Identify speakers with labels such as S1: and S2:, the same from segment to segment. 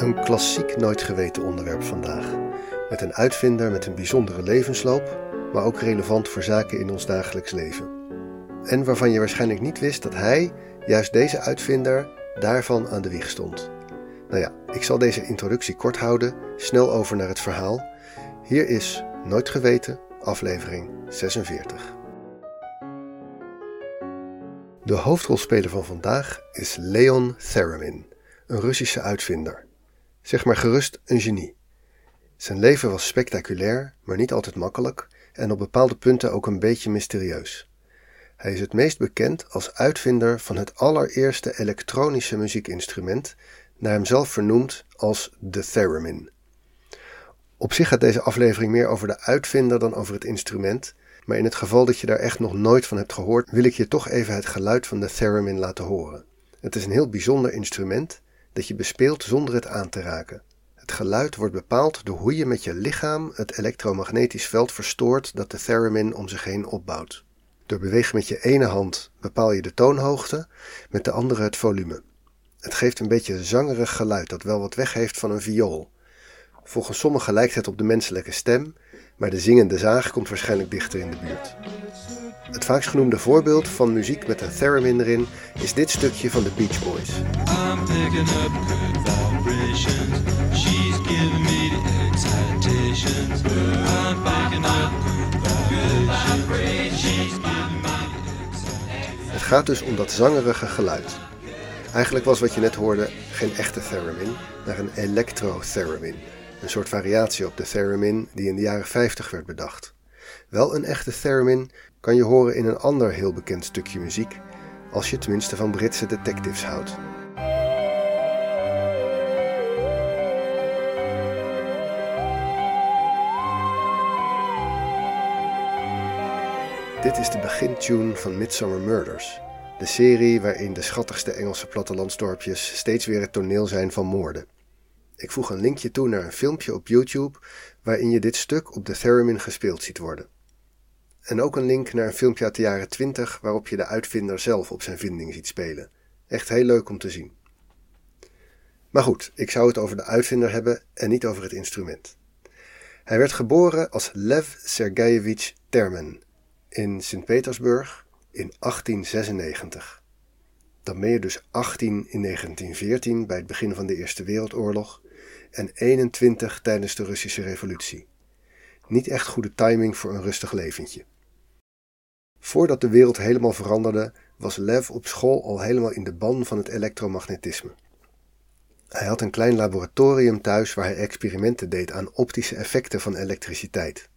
S1: Een klassiek nooit geweten onderwerp vandaag. Met een uitvinder met een bijzondere levensloop, maar ook relevant voor zaken in ons dagelijks leven. En waarvan je waarschijnlijk niet wist dat hij, juist deze uitvinder, daarvan aan de wieg stond. Nou ja, ik zal deze introductie kort houden, snel over naar het verhaal. Hier is Nooit geweten, aflevering 46. De hoofdrolspeler van vandaag is Leon Theremin, een Russische uitvinder. Zeg maar gerust een genie. Zijn leven was spectaculair, maar niet altijd makkelijk en op bepaalde punten ook een beetje mysterieus. Hij is het meest bekend als uitvinder van het allereerste elektronische muziekinstrument, naar hemzelf vernoemd als de theremin. Op zich gaat deze aflevering meer over de uitvinder dan over het instrument, maar in het geval dat je daar echt nog nooit van hebt gehoord, wil ik je toch even het geluid van de theremin laten horen. Het is een heel bijzonder instrument dat je bespeelt zonder het aan te raken. Het geluid wordt bepaald door hoe je met je lichaam het elektromagnetisch veld verstoort dat de theremin om zich heen opbouwt. Door bewegen met je ene hand bepaal je de toonhoogte, met de andere het volume. Het geeft een beetje zangerig geluid dat wel wat weg heeft van een viool. Volgens sommigen lijkt het op de menselijke stem, maar de zingende zaag komt waarschijnlijk dichter in de buurt. Het vaakst genoemde voorbeeld van muziek met een theremin erin is dit stukje van de Beach Boys. Het gaat dus om dat zangerige geluid. Eigenlijk was wat je net hoorde geen echte theremin, maar een electro-theremin. Een soort variatie op de theremin die in de jaren 50 werd bedacht. Wel een echte theremin kan je horen in een ander heel bekend stukje muziek, als je tenminste van Britse detectives houdt. Dit is de begintune van Midsummer Murders, de serie waarin de schattigste Engelse plattelandsdorpjes steeds weer het toneel zijn van moorden. Ik voeg een linkje toe naar een filmpje op YouTube waarin je dit stuk op de theremin gespeeld ziet worden. En ook een link naar een filmpje uit de jaren 20 waarop je de uitvinder zelf op zijn vinding ziet spelen. Echt heel leuk om te zien. Maar goed, ik zou het over de uitvinder hebben en niet over het instrument. Hij werd geboren als Lev Sergeyevich Termen in Sint-Petersburg in 1896. Dan ben je dus 18 in 1914 bij het begin van de Eerste Wereldoorlog en 21 tijdens de Russische Revolutie. Niet echt goede timing voor een rustig leventje. Voordat de wereld helemaal veranderde, was Lev op school al helemaal in de ban van het elektromagnetisme. Hij had een klein laboratorium thuis waar hij experimenten deed aan optische effecten van elektriciteit.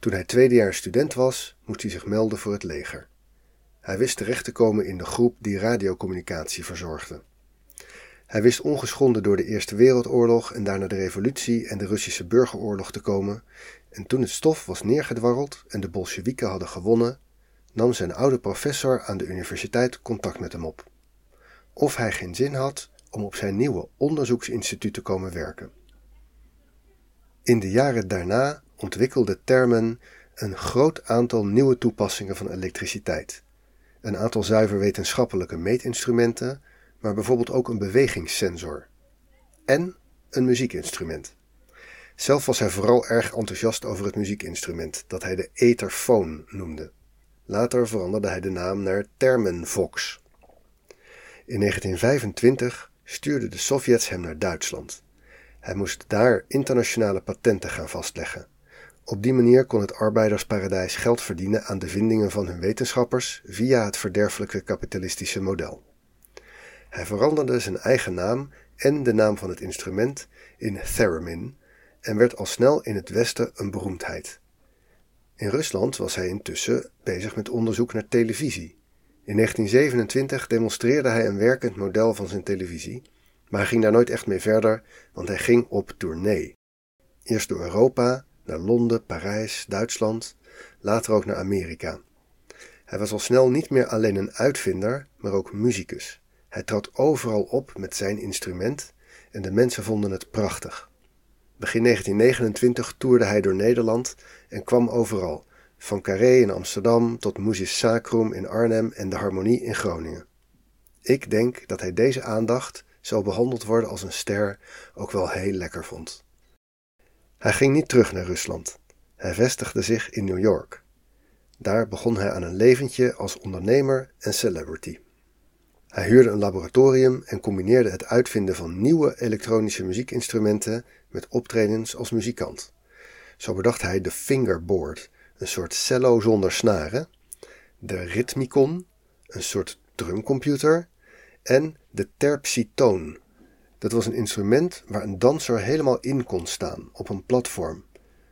S1: Toen hij tweedejaars student was, moest hij zich melden voor het leger. Hij wist terecht te komen in de groep die radiocommunicatie verzorgde. Hij wist ongeschonden door de Eerste Wereldoorlog en daarna de Revolutie en de Russische Burgeroorlog te komen, en toen het stof was neergedwarreld en de Bolsjewieken hadden gewonnen, nam zijn oude professor aan de universiteit contact met hem op. Of hij geen zin had om op zijn nieuwe onderzoeksinstituut te komen werken. In de jaren daarna ontwikkelde Termen een groot aantal nieuwe toepassingen van elektriciteit. Een aantal zuiver wetenschappelijke meetinstrumenten, maar bijvoorbeeld ook een bewegingssensor. En een muziekinstrument. Zelf was hij vooral erg enthousiast over het muziekinstrument, dat hij de etherfoon noemde. Later veranderde hij de naam naar Termenvox. In 1925 stuurden de Sovjets hem naar Duitsland. Hij moest daar internationale patenten gaan vastleggen. Op die manier kon het arbeidersparadijs geld verdienen aan de vindingen van hun wetenschappers via het verderfelijke kapitalistische model. Hij veranderde zijn eigen naam en de naam van het instrument in theremin en werd al snel in het Westen een beroemdheid. In Rusland was hij intussen bezig met onderzoek naar televisie. In 1927 demonstreerde hij een werkend model van zijn televisie, maar ging daar nooit echt mee verder, want hij ging op tournee. Eerst door Europa, naar Londen, Parijs, Duitsland, later ook naar Amerika. Hij was al snel niet meer alleen een uitvinder, maar ook muzikus. Hij trad overal op met zijn instrument en de mensen vonden het prachtig. Begin 1929 toerde hij door Nederland en kwam overal, van Carré in Amsterdam tot Musis Sacrum in Arnhem en de Harmonie in Groningen. Ik denk dat hij deze aandacht, zo behandeld worden als een ster, ook wel heel lekker vond. Hij ging niet terug naar Rusland. Hij vestigde zich in New York. Daar begon hij aan een leventje als ondernemer en celebrity. Hij huurde een laboratorium en combineerde het uitvinden van nieuwe elektronische muziekinstrumenten met optredens als muzikant. Zo bedacht hij de fingerboard, een soort cello zonder snaren, de Rhythmicon, een soort drumcomputer, en de terpsitoon. Dat was een instrument waar een danser helemaal in kon staan, op een platform.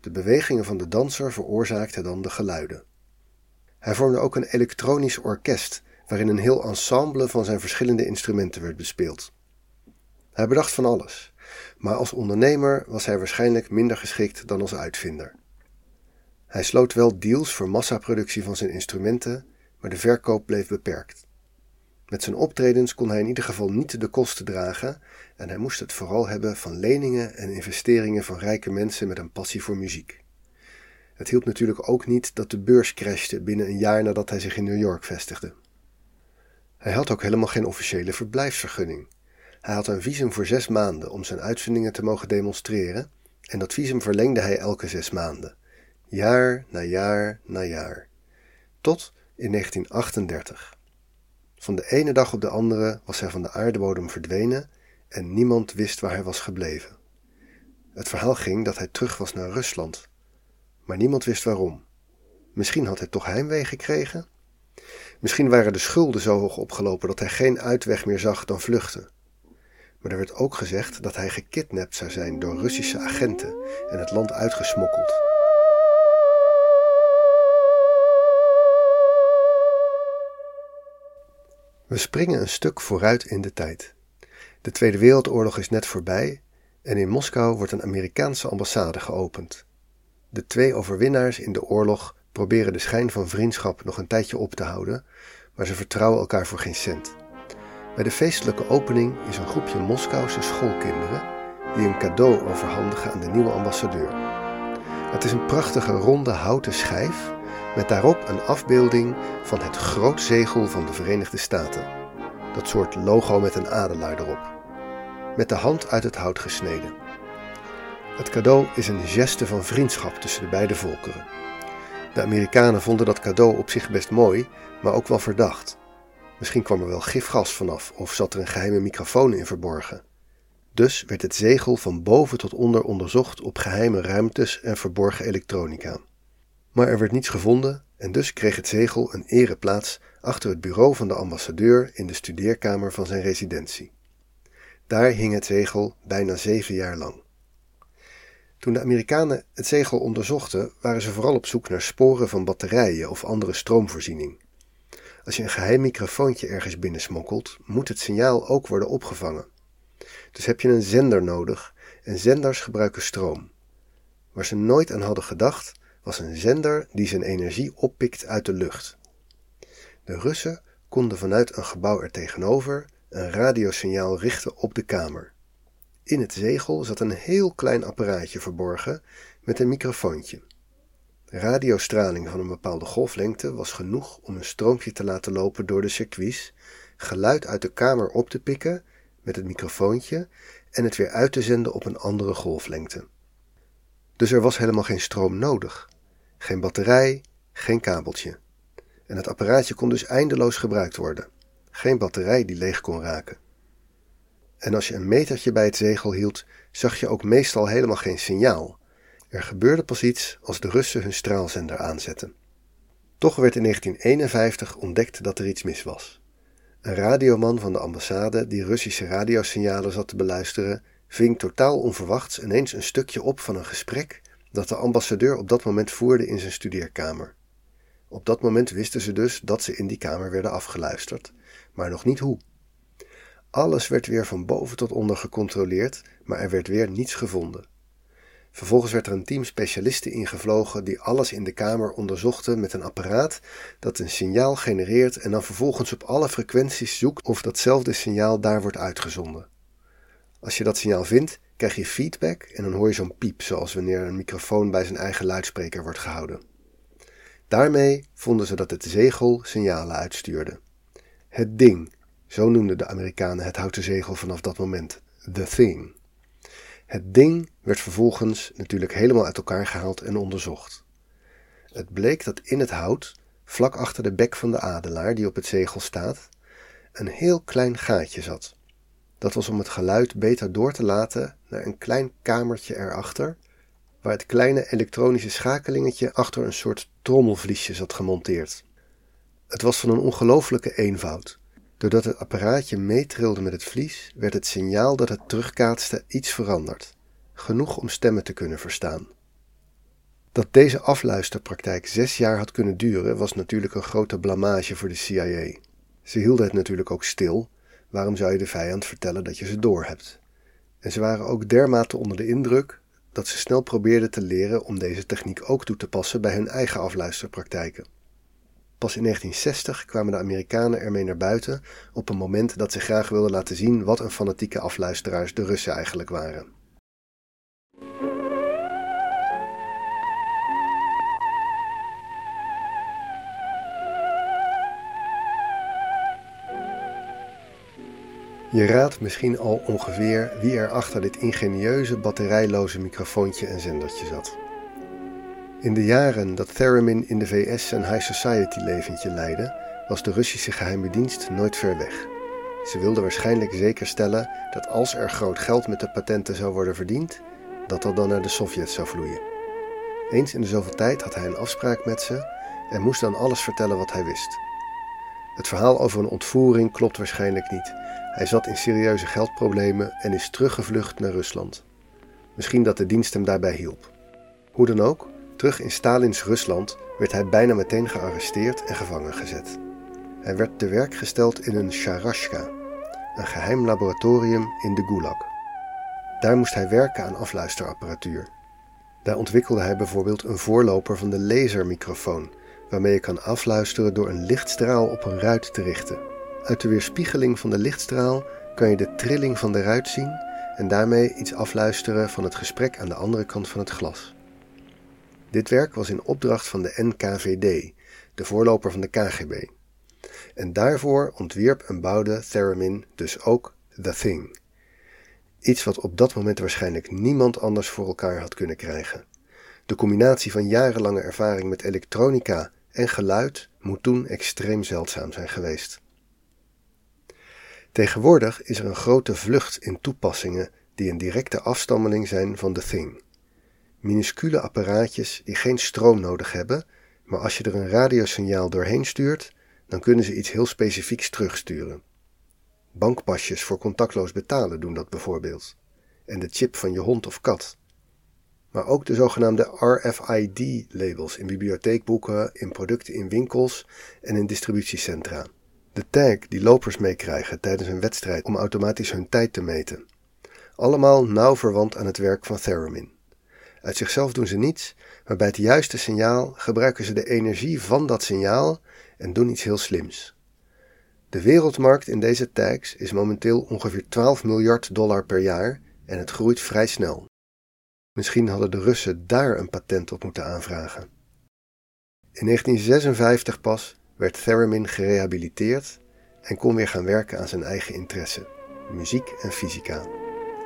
S1: De bewegingen van de danser veroorzaakten dan de geluiden. Hij vormde ook een elektronisch orkest, waarin een heel ensemble van zijn verschillende instrumenten werd bespeeld. Hij bedacht van alles, maar als ondernemer was hij waarschijnlijk minder geschikt dan als uitvinder. Hij sloot wel deals voor massaproductie van zijn instrumenten, maar de verkoop bleef beperkt. Met zijn optredens kon hij in ieder geval niet de kosten dragen en hij moest het vooral hebben van leningen en investeringen van rijke mensen met een passie voor muziek. Het hielp natuurlijk ook niet dat de beurs crashte binnen een jaar nadat hij zich in New York vestigde. Hij had ook helemaal geen officiële verblijfsvergunning. Hij had een visum voor zes maanden om zijn uitvindingen te mogen demonstreren, en dat visum verlengde hij elke zes maanden, jaar na jaar na jaar, tot in 1938. Van de ene dag op de andere was hij van de aardebodem verdwenen en niemand wist waar hij was gebleven. Het verhaal ging dat hij terug was naar Rusland, maar niemand wist waarom. Misschien had hij toch heimwee gekregen? Misschien waren de schulden zo hoog opgelopen dat hij geen uitweg meer zag dan vluchten. Maar er werd ook gezegd dat hij gekidnapt zou zijn door Russische agenten en het land uitgesmokkeld. We springen een stuk vooruit in de tijd. De Tweede Wereldoorlog is net voorbij en in Moskou wordt een Amerikaanse ambassade geopend. De twee overwinnaars in de oorlog proberen de schijn van vriendschap nog een tijdje op te houden, maar ze vertrouwen elkaar voor geen cent. Bij de feestelijke opening is een groepje Moskouse schoolkinderen die een cadeau overhandigen aan de nieuwe ambassadeur. Het is een prachtige ronde houten schijf met daarop een afbeelding van het grootzegel van de Verenigde Staten. Dat soort logo met een adelaar erop. Met de hand uit het hout gesneden. Het cadeau is een geste van vriendschap tussen de beide volkeren. De Amerikanen vonden dat cadeau op zich best mooi, maar ook wel verdacht. Misschien kwam er wel gifgas vanaf of zat er een geheime microfoon in verborgen. Dus werd het zegel van boven tot onder onderzocht op geheime ruimtes en verborgen elektronica. Maar er werd niets gevonden en dus kreeg het zegel een ereplaats achter het bureau van de ambassadeur in de studeerkamer van zijn residentie. Daar hing het zegel bijna zeven jaar lang. Toen de Amerikanen het zegel onderzochten, waren ze vooral op zoek naar sporen van batterijen of andere stroomvoorziening. Als je een geheim microfoontje ergens binnensmokkelt, moet het signaal ook worden opgevangen. Dus heb je een zender nodig en zenders gebruiken stroom. Waar ze nooit aan hadden gedacht, was een zender die zijn energie oppikt uit de lucht. De Russen konden vanuit een gebouw er tegenover een radiosignaal richten op de kamer. In het zegel zat een heel klein apparaatje verborgen met een microfoontje. Radiostraling van een bepaalde golflengte was genoeg om een stroompje te laten lopen door de circuits, geluid uit de kamer op te pikken met het microfoontje en het weer uit te zenden op een andere golflengte. Dus er was helemaal geen stroom nodig. Geen batterij, geen kabeltje. En het apparaatje kon dus eindeloos gebruikt worden. Geen batterij die leeg kon raken. En als je een metertje bij het zegel hield, zag je ook meestal helemaal geen signaal. Er gebeurde pas iets als de Russen hun straalzender aanzetten. Toch werd in 1951 ontdekt dat er iets mis was. Een radioman van de ambassade die Russische radiosignalen zat te beluisteren, ving totaal onverwachts ineens een stukje op van een gesprek dat de ambassadeur op dat moment voerde in zijn studeerkamer. Op dat moment wisten ze dus dat ze in die kamer werden afgeluisterd, maar nog niet hoe. Alles werd weer van boven tot onder gecontroleerd, maar er werd weer niets gevonden. Vervolgens werd er een team specialisten ingevlogen die alles in de kamer onderzochten met een apparaat dat een signaal genereert en dan vervolgens op alle frequenties zoekt of datzelfde signaal daar wordt uitgezonden. Als je dat signaal vindt, krijg je feedback en dan hoor je zo'n piep, zoals wanneer een microfoon bij zijn eigen luidspreker wordt gehouden. Daarmee vonden ze dat het zegel signalen uitstuurde. Het ding, Zo noemden de Amerikanen het houten zegel vanaf dat moment, The Thing. Het ding werd vervolgens natuurlijk helemaal uit elkaar gehaald en onderzocht. Het bleek dat in het hout, vlak achter de bek van de adelaar die op het zegel staat, een heel klein gaatje zat. Dat was om het geluid beter door te laten naar een klein kamertje erachter, waar het kleine elektronische schakelingetje achter een soort trommelvliesje zat gemonteerd. Het was van een ongelooflijke eenvoud. Doordat het apparaatje meetrilde met het vlies, werd het signaal dat het terugkaatste iets veranderd, genoeg om stemmen te kunnen verstaan. Dat deze afluisterpraktijk zes jaar had kunnen duren, was natuurlijk een grote blamage voor de CIA. Ze hielden het natuurlijk ook stil. Waarom zou je de vijand vertellen dat je ze doorhebt? En ze waren ook dermate onder de indruk dat ze snel probeerden te leren om deze techniek ook toe te passen bij hun eigen afluisterpraktijken. Pas in 1960 kwamen de Amerikanen ermee naar buiten op een moment dat ze graag wilden laten zien wat een fanatieke afluisteraars de Russen eigenlijk waren. Je raadt misschien al ongeveer wie er achter dit ingenieuze batterijloze microfoontje en zendertje zat. In de jaren dat Theremin in de VS zijn high society leventje leidde, was de Russische geheime dienst nooit ver weg. Ze wilden waarschijnlijk zeker stellen dat als er groot geld met de patenten zou worden verdiend, dat dat dan naar de Sovjets zou vloeien. Eens in de zoveel tijd had hij een afspraak met ze en moest dan alles vertellen wat hij wist. Het verhaal over een ontvoering klopt waarschijnlijk niet. Hij zat in serieuze geldproblemen en is teruggevlucht naar Rusland. Misschien dat de dienst hem daarbij hielp. Hoe dan ook, terug in Stalins Rusland werd hij bijna meteen gearresteerd en gevangen gezet. Hij werd te werk gesteld in een sharashka, een geheim laboratorium in de Gulag. Daar moest hij werken aan afluisterapparatuur. Daar ontwikkelde hij bijvoorbeeld een voorloper van de lasermicrofoon, waarmee je kan afluisteren door een lichtstraal op een ruit te richten. Uit de weerspiegeling van de lichtstraal kan je de trilling van de ruit zien en daarmee iets afluisteren van het gesprek aan de andere kant van het glas. Dit werk was in opdracht van de NKVD, de voorloper van de KGB. En daarvoor ontwierp en bouwde Theremin dus ook The Thing. Iets wat op dat moment waarschijnlijk niemand anders voor elkaar had kunnen krijgen. De combinatie van jarenlange ervaring met elektronica en geluid moet toen extreem zeldzaam zijn geweest. Tegenwoordig is er een grote vlucht in toepassingen die een directe afstammeling zijn van The Thing. Minuscule apparaatjes die geen stroom nodig hebben, maar als je er een radiosignaal doorheen stuurt, dan kunnen ze iets heel specifieks terugsturen. Bankpasjes voor contactloos betalen doen dat bijvoorbeeld. En de chip van je hond of kat. Maar ook de zogenaamde RFID-labels in bibliotheekboeken, in producten in winkels en in distributiecentra. De tag die lopers meekrijgen tijdens een wedstrijd om automatisch hun tijd te meten. Allemaal nauw verwant aan het werk van Theremin. Uit zichzelf doen ze niets, maar bij het juiste signaal gebruiken ze de energie van dat signaal en doen iets heel slims. De wereldmarkt in deze tags is momenteel ongeveer 12 miljard dollar per jaar en het groeit vrij snel. Misschien hadden de Russen daar een patent op moeten aanvragen. In 1956 pas werd Theremin gerehabiliteerd en kon weer gaan werken aan zijn eigen interesse, muziek en fysica.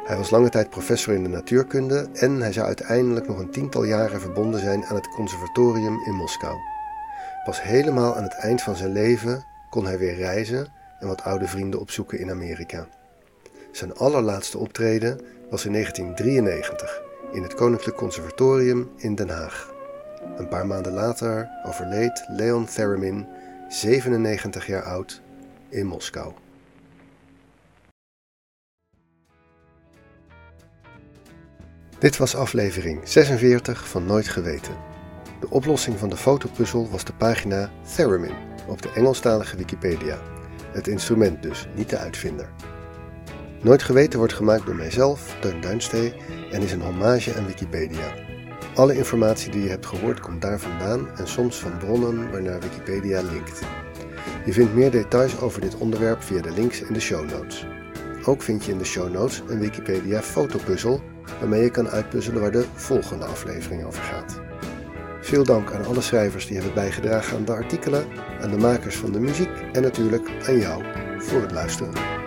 S1: Hij was lange tijd professor in de natuurkunde en hij zou uiteindelijk nog een tiental jaren verbonden zijn aan het conservatorium in Moskou. Pas helemaal aan het eind van zijn leven kon hij weer reizen en wat oude vrienden opzoeken in Amerika. Zijn allerlaatste optreden was in 1993 in het Koninklijk Conservatorium in Den Haag. Een paar maanden later overleed Leon Theremin, 97 jaar oud, in Moskou. Dit was aflevering 46 van Nooit Geweten. De oplossing van de fotopuzzel was de pagina Theremin op de Engelstalige Wikipedia. Het instrument dus, niet de uitvinder. Nooit Geweten wordt gemaakt door mijzelf, Teun Duinstee, en is een hommage aan Wikipedia. Alle informatie die je hebt gehoord komt daar vandaan en soms van bronnen waarnaar Wikipedia linkt. Je vindt meer details over dit onderwerp via de links in de show notes. Ook vind je in de show notes een Wikipedia fotopuzzel waarmee je kan uitpuzzelen waar de volgende aflevering over gaat. Veel dank aan alle schrijvers die hebben bijgedragen aan de artikelen, aan de makers van de muziek en natuurlijk aan jou voor het luisteren.